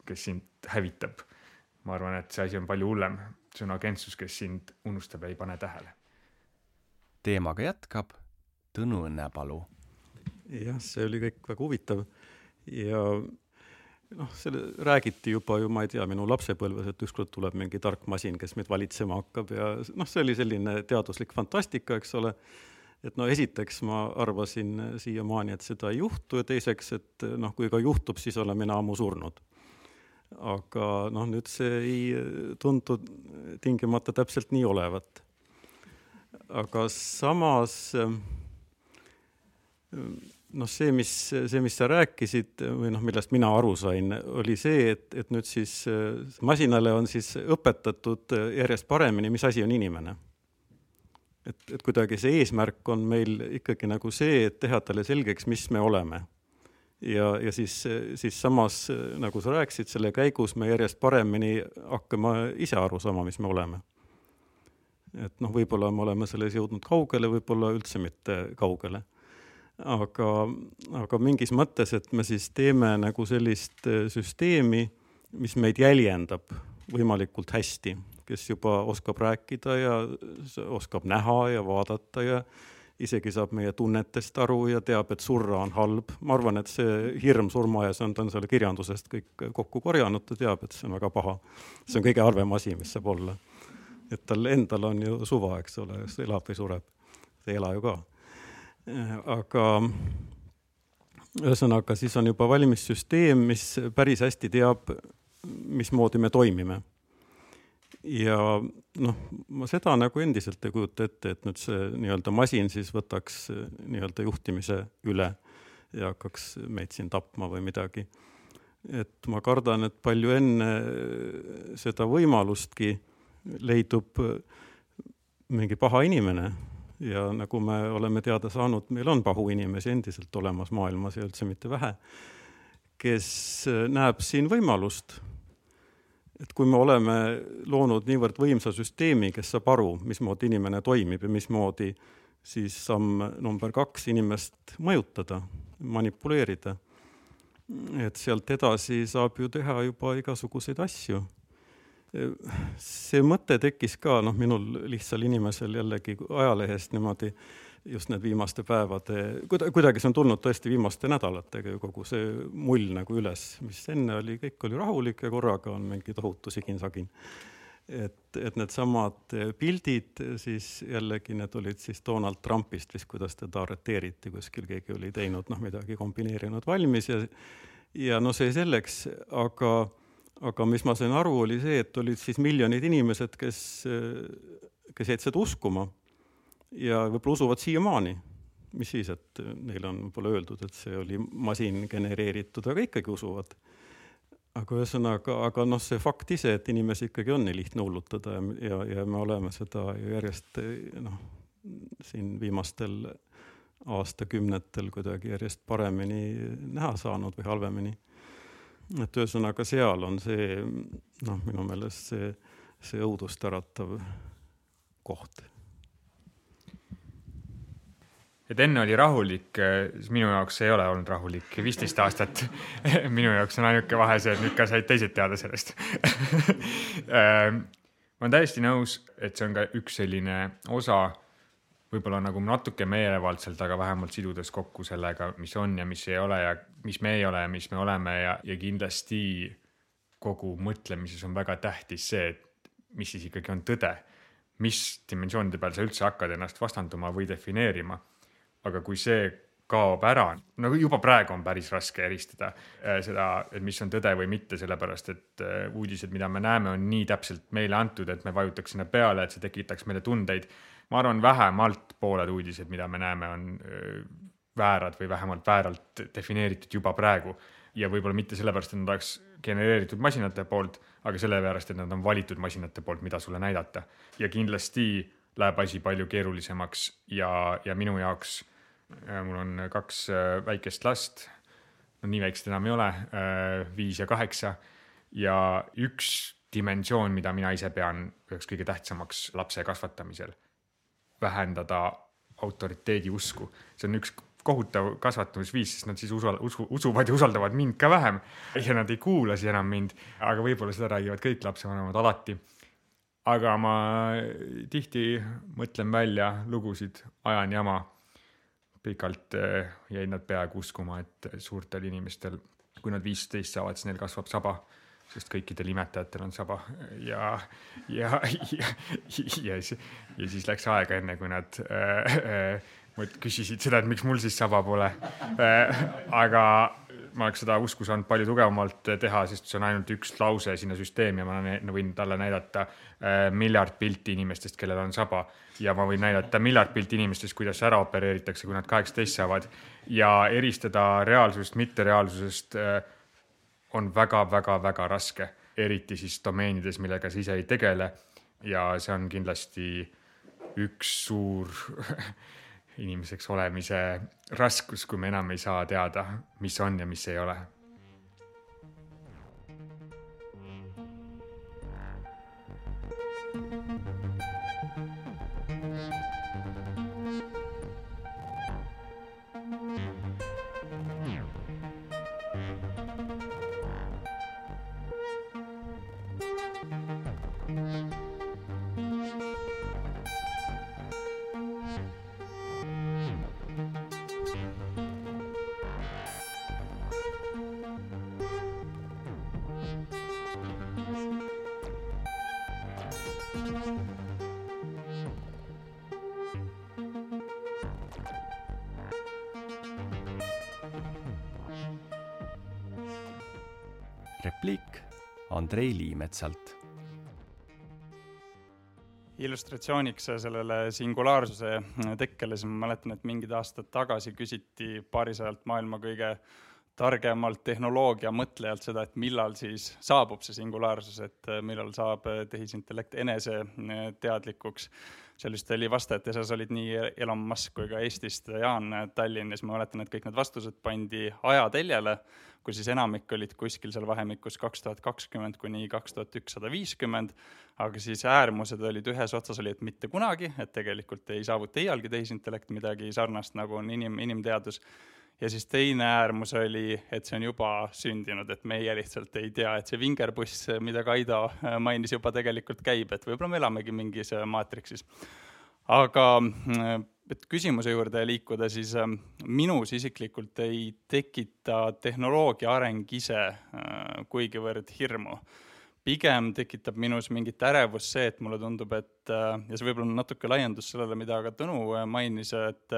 kes sind hävitab. ma arvan, et see asi on palju hullem, see on agentsus, kes sind unustab ja ei pane tähele. teemaga jätkab Tõnu Õnnepalu. jah, see oli kõik väga huvitav ja noh, selle räägiti juba ju, ma ei tea, minu lapsepõlves, et ükskord tuleb mingi tark masin, kes meid valitsema hakkab ja noh, see oli selline teaduslik fantastika, eks ole. Et no esiteks ma arvasin siiamaani, et seda ei juhtu ja teiseks, et noh, kui ka juhtub, siis olen mina ammu surnud. aga noh, nüüd see ei tundu tingimata täpselt nii olevat. aga samas noh, see, mis, see, mis sa rääkisid või noh, millest mina aru sain, oli see, et, et nüüd siis masinale on siis õpetatud järjest paremini, mis asi on inimene. Et, et kuidagi see eesmärk on meil ikkagi nagu see, et teha talle selgeks, mis me oleme. ja, ja siis, siis samas, nagu sa rääkisid, selle käigus me järjest paremini hakkame ise aru saama, mis me oleme. et noh, võib-olla me oleme selles jõudnud kaugele, võib-olla üldse mitte kaugele aga, aga mingis mõttes, et me siis teeme nagu sellist süsteemi, mis meid jäljendab võimalikult hästi, kes juba oskab rääkida ja oskab näha ja vaadata ja isegi saab meie tunnetest aru ja teab, et surra on halb. ma arvan, et see hirm surma ees on, ta on selle kirjandusest kõik kokku korjanud, ta teab, et see on väga paha. see on kõige halvem asi, mis saab olla. et tal endal on ju suva, eks ole, kas elab või sureb. ta ei ela ju ka aga ühesõnaga, siis on juba valmis süsteem, mis päris hästi teab, mismoodi me toimime. Ja noh, ma seda nagu endiselt ei kujuta ette, et nüüd see nii-öelda masin siis võtaks nii-öelda juhtimise üle ja hakkaks meid siin tapma või midagi. et ma kardan, et palju enne seda võimalustki leidub mingi paha inimene ja nagu me oleme teada saanud, meil on pahuinimesi endiselt olemas maailmas ja üldse mitte vähe, kes näeb siin võimalust. Et kui me oleme loonud niivõrd võimsa süsteemi, kes saab aru, mismoodi inimene toimib ja mismoodi siis samm number kaks inimest mõjutada, manipuleerida. et sealt edasi saab ju teha juba igasuguseid asju see mõte tekkis ka noh, minul lihtsal inimesel jällegi ajalehest niimoodi just need viimaste päevade, kuidagi see on tulnud tõesti viimaste nädalatega ju kogu see mull nagu üles, mis enne oli, kõik oli rahulik ja korraga on mingi tohutu sigin-sagin. et, et needsamad pildid siis jällegi need olid siis Donald Trumpist vist, kuidas teda arreteeriti, kuskil keegi oli teinud noh, midagi kombineerinud valmis ja ja no see selleks, aga aga mis ma sain aru, oli see, et olid siis miljonid inimesed, kes, kes jäid seda uskuma ja võib-olla usuvad siiamaani. mis siis, et neile on võib-olla öeldud, et see oli masin genereeritud, aga ikkagi usuvad. aga ühesõnaga, aga noh, see fakt ise, et inimesi ikkagi on nii lihtne hullutada ja, ja, ja me oleme seda ju järjest noh, siin viimastel aastakümnetel kuidagi järjest paremini näha saanud või halvemini et ühesõnaga seal on see noh, minu meelest see, see õudust äratav koht. Et enne oli rahulik, siis minu jaoks ei ole olnud rahulik viisteist aastat (laughs) minu jaoks on ainuke vahe see, et nüüd ka said teised teada sellest ehm, (laughs) ma olen täiesti nõus, et see on ka üks selline osa võib-olla nagu natuke meelevaldselt, aga vähemalt sidudes kokku sellega, mis on ja mis ei ole ja mis me ei ole ja mis me oleme ja, ja kindlasti kogu mõtlemises on väga tähtis see, et mis siis ikkagi on tõde. mis dimensioonide peal sa üldse hakkad ennast vastanduma või defineerima. Aga kui see kaob ära, no juba praegu on päris raske eristada äh, seda, et mis on tõde või mitte, sellepärast et äh, uudised, mida me näeme, on nii täpselt meile antud, et me vajutaks sinna peale, et see tekitaks meile tundeid. ma arvan, vähemalt pooled uudised, mida me näeme, on äh, väärad või vähemalt vääralt defineeritud juba praegu ja võib-olla mitte sellepärast, et nad oleks genereeritud masinate poolt, aga sellepärast, et nad on valitud masinate poolt, mida sulle näidata. ja kindlasti läheb asi palju keerulisemaks ja, ja minu jaoks, mul on kaks äh, väikest last, no nii väiksed enam ei ole, äh, viis ja kaheksa ja üks dimensioon, mida mina ise pean üheks kõige tähtsamaks lapse kasvatamisel, vähendada autoriteedi usku, see on üks kohutav kasvatamisviis, sest nad siis usu, usu, usuvad ja usaldavad mind ka vähem ja nad ei kuula siis enam mind, aga võib-olla seda räägivad kõik lapsevanemad alati. aga ma tihti mõtlen välja lugusid, ajan jama. Pikalt eh, jäid nad peaaegu uskuma, et suurtel inimestel, kui nad viisteist saavad, siis neil kasvab saba sest kõikidel imetajatel on saba. Ja, ja, ja, ja, ja, ja siis läks aega, enne kui nad äh, äh, küsisid seda, et miks mul siis saba pole. Äh, aga ma oleks seda usku saanud palju tugevamalt teha, sest see on ainult üks lause sinna süsteemi ja ma võin talle näidata äh, miljard pilti inimestest, kellel on saba ja ma võin näidata miljard pilti inimestest, kuidas ära opereeritakse, kui nad kaheksateist saavad ja eristada reaalsust mittereaalsusest äh, on väga-väga-väga raske, eriti siis domeenides, millega sa ise ei tegele. ja see on kindlasti üks suur (laughs) inimeseks olemise raskus, kui me enam ei saa teada, mis on ja mis ei ole Liimetsalt. illustratsiooniks sellele singulaarsuse tekkele, siis ma mäletan, et mingid aastad tagasi küsiti paarisajalt maailma kõige targemalt tehnoloogia mõtlejalt seda, et millal siis saabub see singulaarsus, et millal saab tehisintellekt eneseteadlikuks seal vist oli vastajate seas olid nii Elon Musk kui ka Eestist Jaan Tallinn ja siis ma mäletan, et kõik need vastused pandi ajateljele, kus siis enamik olid kuskil seal vahemikus kaks tuhat kakskümmend kuni kaks tuhat ükssada viiskümmend, aga siis äärmused olid ühes otsas oli, et mitte kunagi, et tegelikult ei saavuta iialgi tehisintellekt midagi sarnast, nagu on inim, inimteadus ja siis teine äärmus oli, et see on juba sündinud, et meie lihtsalt ei tea, et see vingerbuss, mida Kaido äh, mainis, juba tegelikult käib, et võib-olla me elamegi mingis äh, maatriksis. aga äh, et küsimuse juurde liikuda, siis minus isiklikult ei tekita tehnoloogia areng ise kuigivõrd hirmu pigem tekitab minus mingit ärevust see, et mulle tundub, et ja see võib-olla natuke laiendus sellele, mida ka Tõnu mainis, et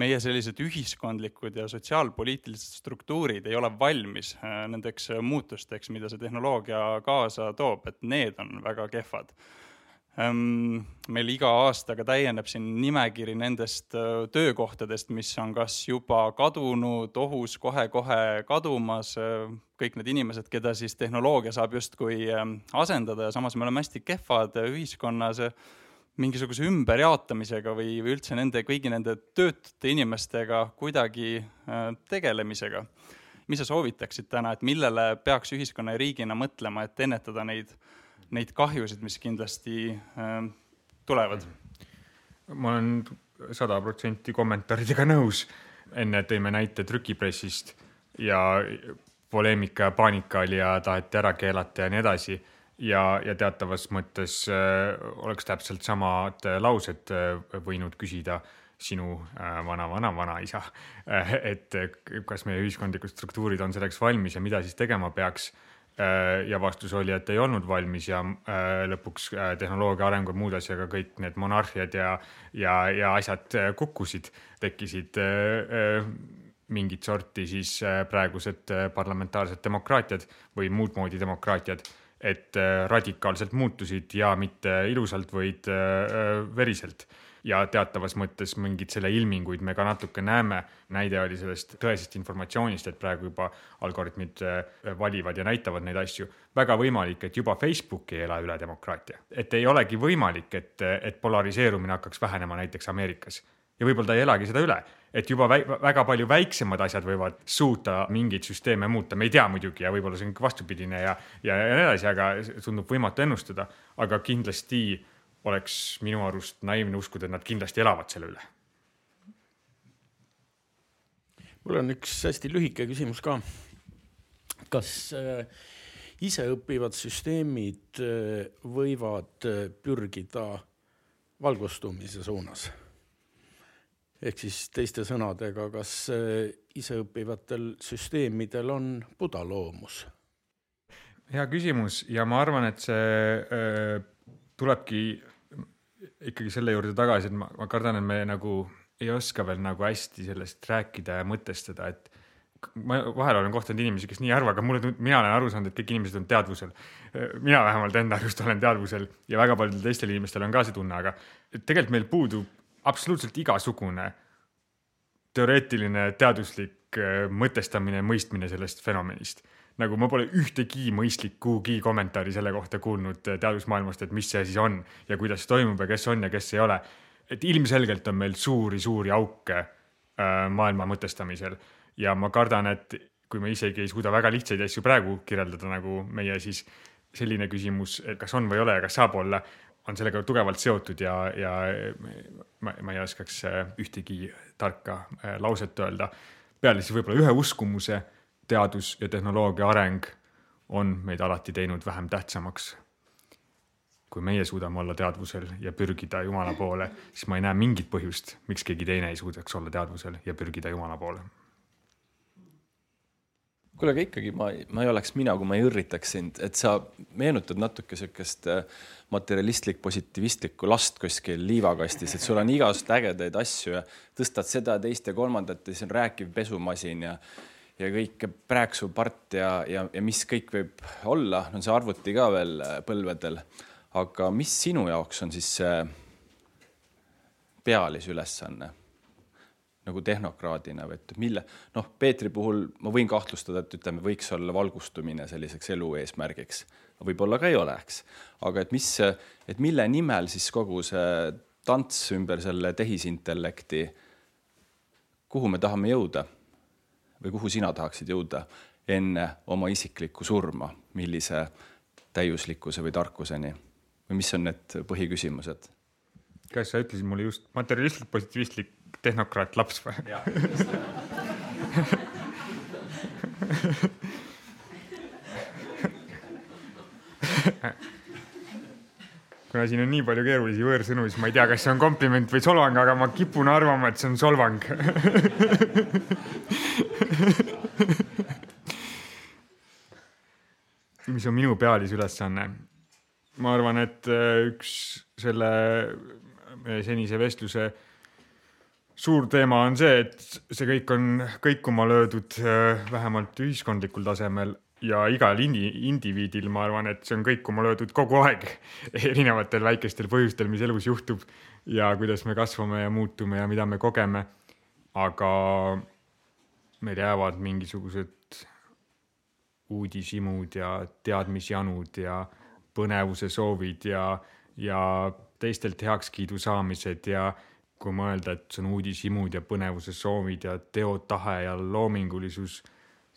meie sellised ühiskondlikud ja sotsiaalpoliitilised struktuurid ei ole valmis äh, nendeks äh, muutusteks, mida see tehnoloogia kaasa toob, et need on väga kehvad. Ehm, meil iga aastaga täieneb siin nimekiri nendest äh, töökohtadest, mis on kas juba kadunud, ohus kohe-kohe kadumas, kõik need inimesed, keda siis tehnoloogia saab justkui asendada ja samas me oleme hästi kehvad ühiskonnas mingisuguse ümberjaotamisega või, või üldse nende, kõigi nende töötute inimestega kuidagi äh, tegelemisega. mis sa soovitaksid täna, et millele peaks ühiskonna ja riigina mõtlema, et ennetada neid, neid kahjusid, mis kindlasti äh, tulevad? ma olen sada protsenti kommentaaridega nõus. enne tõime näite trükipressist ja poleemika ja paanika oli ja taheti ära keelata ja nii edasi ja, ja teatavas mõttes äh, oleks täpselt samad äh, laused äh, võinud küsida sinu vana-vana-vanaisa, et kas meie ühiskondlikud struktuurid on selleks valmis ja mida siis tegema peaks. ja vastus oli, et ei olnud valmis ja lõpuks tehnoloogia arengu ja muud asjaga kõik need monarhiad ja, ja, ja asjad kukkusid, tekkisid mingit sorti siis praegused parlamentaarsed demokraatiad või muud moodi demokraatiad et äh, radikaalselt muutusid ja mitte ilusalt, vaid äh, äh, veriselt. ja teatavas mõttes mingeid selle ilminguid me ka natuke näeme. näide oli sellest tõesest informatsioonist, et praegu juba algoritmid valivad ja näitavad neid asju. väga võimalik, et juba Facebook ei ela üle demokraatia, et ei olegi võimalik, et, et polariseerumine hakkaks vähenema näiteks Ameerikas ja võib-olla ta ei elagi seda üle, et juba väi, väga palju väiksemad asjad võivad suuta mingeid süsteeme muuta, me ei tea muidugi ja võib-olla see on vastupidine ja, ja, ja nii edasi, aga tundub võimatu ennustada, aga kindlasti oleks minu arust naiivne uskuda, et nad kindlasti elavad selle üle. mul on üks hästi lühike küsimus ka. kas äh, iseõppivad süsteemid äh, võivad äh, pürgida valgustumise suunas? Ehk siis teiste sõnadega, kas äh, iseõppivatel süsteemidel on buda loomus? hea küsimus ja ma arvan, et see äh, tulebki ikkagi selle juurde tagasi, et ma, ma kardan, et me nagu ei oska veel nagu hästi sellest rääkida ja mõtestada, et ma vahel olen kohtunud inimesi, kes nii ei arva, aga mulle, mina olen aru saanud, et kõik inimesed on teadvusel. mina vähemalt enda arust olen teadvusel ja väga paljudel teistel inimestel on ka see tunne, aga tegelikult meil puudub absoluutselt igasugune teoreetiline teaduslik äh, mõtestamine mõistmine sellest fenomenist. nagu ma pole ühtegi mõistlikkugi kommentaari selle kohta kuulnud äh, teadusmaailmast, et mis see siis on ja kuidas see toimub ja kes on ja kes ei ole. et ilmselgelt on meil suuri-suuri auke äh, maailma mõtestamisel ja ma kardan, et kui me isegi ei suuda väga lihtsaid asju praegu kirjeldada, nagu meie, siis selline küsimus, kas on või ei ole ja kas saab olla, on sellega tugevalt seotud ja, ja ma, ma ei oskaks äh, ühtegi tarka äh, lauset öelda. peale siis võib-olla ühe uskumuse, teadus ja tehnoloogia areng on meid alati teinud vähem tähtsamaks. kui meie suudame olla teadvusel ja pürgida Jumala poole, siis ma ei näe mingit põhjust, miks keegi teine ei suudaks olla teadvusel ja pürgida Jumala poole kuule, aga ikkagi ma, ma ei oleks mina, kui ma ei õrritaks sind, et sa meenutad natuke niisugust äh, materialistlik positiivistlikku last kuskil liivakastis, et sul on igasuguseid ägedaid asju ja tõstad seda, teist ja kolmandat ja siis on rääkiv pesumasin ja ja kõik prääksupart ja, ja, ja mis kõik võib olla, on see arvuti ka veel äh, põlvedel. aga mis sinu jaoks on siis see pealisülesanne? Nagu tehnokraadina või et mille, noh, Peetri puhul ma võin kahtlustada, et ütleme, võiks olla valgustumine selliseks elu eesmärgiks. võib-olla ka ei ole, eks. aga et mis, et mille nimel siis kogu see tants ümber selle tehisintellekti, kuhu me tahame jõuda või kuhu sina tahaksid jõuda enne oma isiklikku surma, millise täiuslikkuse või tarkuseni või mis on need põhiküsimused? kas sa ütlesid mulle just materjalistlik, positiivistlik tehnokraat laps või? kuna siin on nii palju keerulisi võõrsõnu, siis ma ei tea, kas see on kompliment või solvang, aga ma kipun arvama, et see on solvang mis on minu pealisülesanne? ma arvan, et äh, üks selle senise vestluse suur teema on see, et see kõik on kõikuma löödud äh, vähemalt ühiskondlikul tasemel ja igal indi-, indiviidil, ma arvan, et see on kõikuma löödud kogu aeg (laughs) erinevatel väikestel põhjustel, mis elus juhtub ja kuidas me kasvame ja muutume ja mida me kogeme. aga meil jäävad mingisugused uudishimud ja teadmisjanud ja põnevuse soovid ja, ja teistelt heakskiidu saamised ja kui mõelda, et see on uudishimud ja põnevuse soovid ja teotahe ja loomingulisus,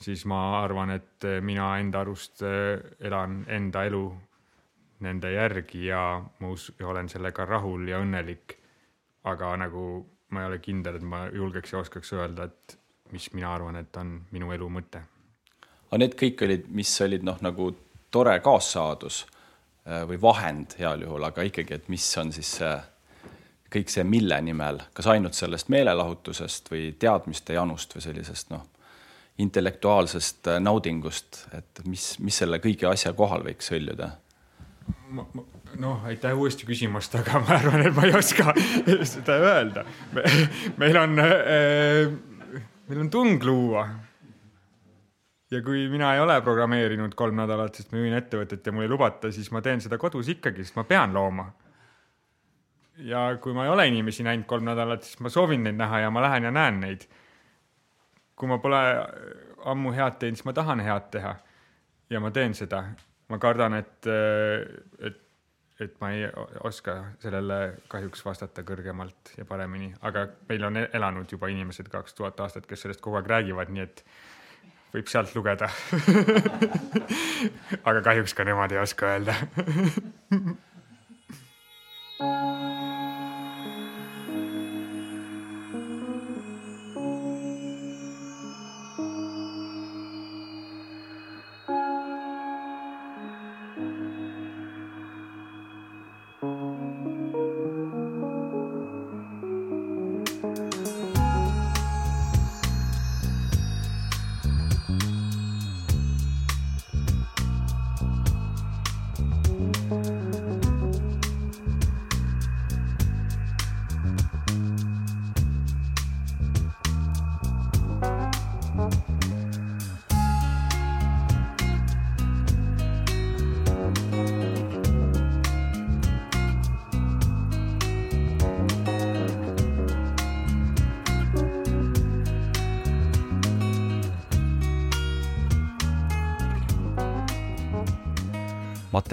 siis ma arvan, et mina enda arust eh, elan enda elu nende järgi ja ma us-, olen sellega rahul ja õnnelik. aga nagu ma ei ole kindel, et ma julgeks ja oskaks öelda, et mis mina arvan, et on minu elu mõte. aga need kõik olid, mis olid noh, nagu tore kaassaadus või vahend heal juhul, aga ikkagi, et mis on siis see, kõik see mille nimel, kas ainult sellest meelelahutusest või teadmiste janust või sellisest noh, intellektuaalsest naudingust, et mis, mis selle kõige asja kohal võiks hõljuda? noh, aitäh uuesti küsimast, aga (laughs) ma arvan, et ma ei oska (laughs) seda öelda. meil on äh, meil on tung luua. ja kui mina ei ole programmeerinud kolm nädalat, sest ma juhin ettevõtet ja mul ei lubata, siis ma teen seda kodus ikkagi, sest ma pean looma. Ja kui ma ei ole inimesi näinud kolm nädalat, siis ma soovin neid näha ja ma lähen ja näen neid. kui ma pole ammu head teinud, siis ma tahan head teha. ja ma teen seda. ma kardan, et, et et ma ei oska sellele kahjuks vastata kõrgemalt ja paremini, aga meil on elanud juba inimesed kaks tuhat aastat, kes sellest kogu aeg räägivad, nii et võib sealt lugeda (laughs) aga kahjuks ka nemad ei oska öelda (laughs)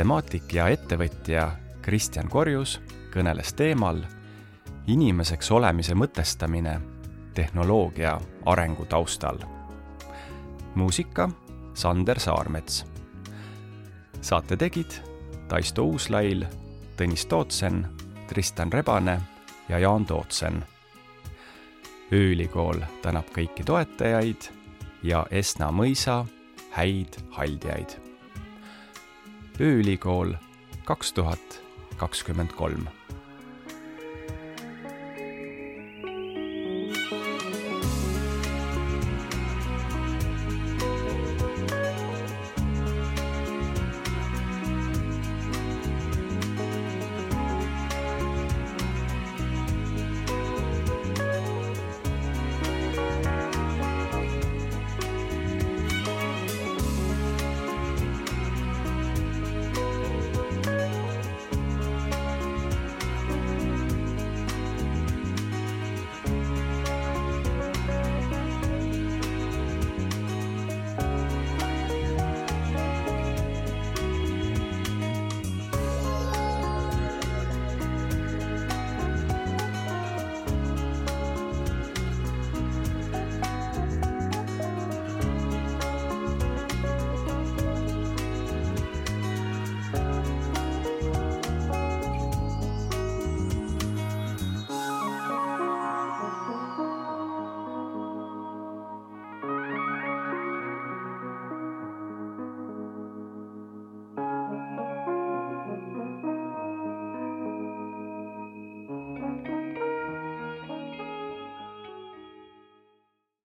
matemaatik ja ettevõtja Kristjan Korjus kõneles teemal inimeseks olemise mõtestamine tehnoloogia arengu taustal. muusika Sander Saarmets. saate tegid Taisto Uuslail, Tõnis Tootsen, Tristan Rebane ja Jaan Tootsen. ööülikool tänab kõiki toetajaid ja Esna mõisa häid haldjaid ööülikool kaks tuhat kakskümmend kolm